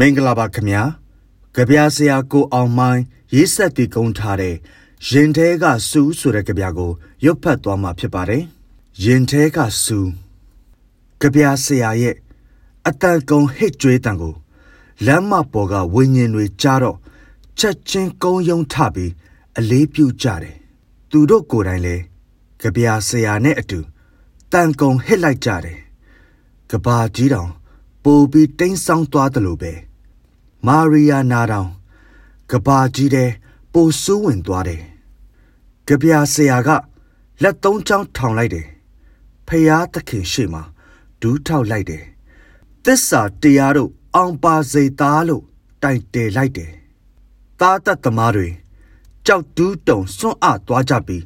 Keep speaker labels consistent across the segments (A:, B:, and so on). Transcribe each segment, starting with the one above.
A: မင်္ဂလာပါခင်ဗျာကြပြဆရာကိုအောင်မိုင်းရေးဆက်တည်ကုန်းထားတဲ့ရင်ထဲကစူးဆိုတဲ့ကြပြကိုရွတ်ဖတ်သွားမှာဖြစ်ပါတယ်ရင်ထဲကစူးကြပြဆရာရဲ့အတန်ကုံဟစ်ကြွေးတန်ကိုလမ်းမပေါ်ကဝိညာဉ်တွေကြားတော့ချက်ချင်းကုန်းယုံထပြီးအလေးပြုကြတယ်သူတို့ကိုယ်တိုင်လည်းကြပြဆရာနဲ့အတူတန်ကုံဟစ်လိုက်ကြတယ်ကဘာကြီးတောင်ပိုပြီးတိမ်ဆောင်းသွားတယ်လို့ပဲ မာရီယာနာတောင်ကဘာကြီးတဲ့ပိုဆူးဝင်သွားတယ်ကြပြဆရာကလက်သုံးချောင်းထောင်လိုက်တယ်ဖယားသခင်ရှေ့မှာဒူးထောက်လိုက်တယ်သစ္စာတရားတို့အောင်ပါစေသားလို့တိုင်တယ်လိုက်တယ်သားတတ်သမားတွေကြောက်တူးတုံစွန့်အသွားကြပြီး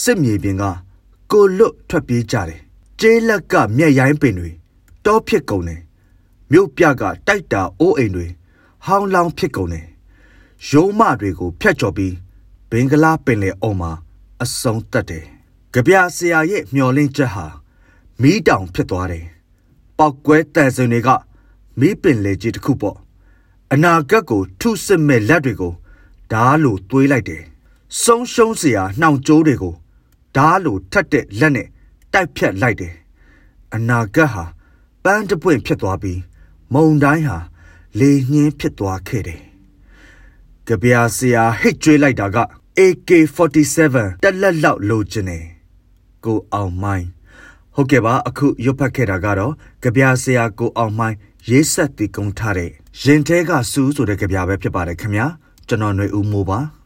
A: စစ်မြေပြင်ကကိုလွတ်ထွက်ပြေးကြတယ်ကျေးလက်ကမျက်ရိုင်းပင်တွေတောဖြစ်ကုန်တယ် မြို့ပြကတိုက်တာအိုးအိမ်တွေဟောင်းလောင်းဖြစ်ကုန်တယ်ရုံးမတွေကိုဖျက်ချော်ပြီးဘင်္ဂလားပင်လယ်အော်မှာအဆုံးသတ်တယ်။ကြပြဆရာရဲ့မျောလင်းချက်ဟာမီးတောင်ဖြစ်သွားတယ်။ပောက်ကွဲတန်စင်တွေကမီးပင်လေကြီးတစ်ခုပေါ့။အနာဂတ်ကိုထုစစ်မဲ့လက်တွေကိုဓားလိုသွေးလိုက်တယ်။ဆုံးရှုံးစရာနှောင်ကြိုးတွေကိုဓားလိုထက်တဲ့လက်နဲ့တိုက်ဖြတ်လိုက်တယ်။အနာဂတ်ဟာပန်းတပွင့်ဖြစ်သွားပြီး မုံတိုင်းဟာလေညင်းဖြစ်သွားခဲ့တယ်။ကြပြာဆရာဟစ်ကြွေးလိုက်တာက AK47 တက်လက်လောက်လိုချင်တယ်။ကိုအောင်မိုင်းဟုတ်ကဲ့ပါအခုရွတ်ဖတ်ခဲ့တာကတော့ကြပြာဆရာကိုအောင်မိုင်းရေးဆက်တည်ကုန်းထားတဲ့ရင်ထဲကစူးဆိုတဲ့ကြပြာပဲဖြစ်ပါတယ်ခင်ဗျာကျွန်တော်ຫນွေဦးမိုးပါ။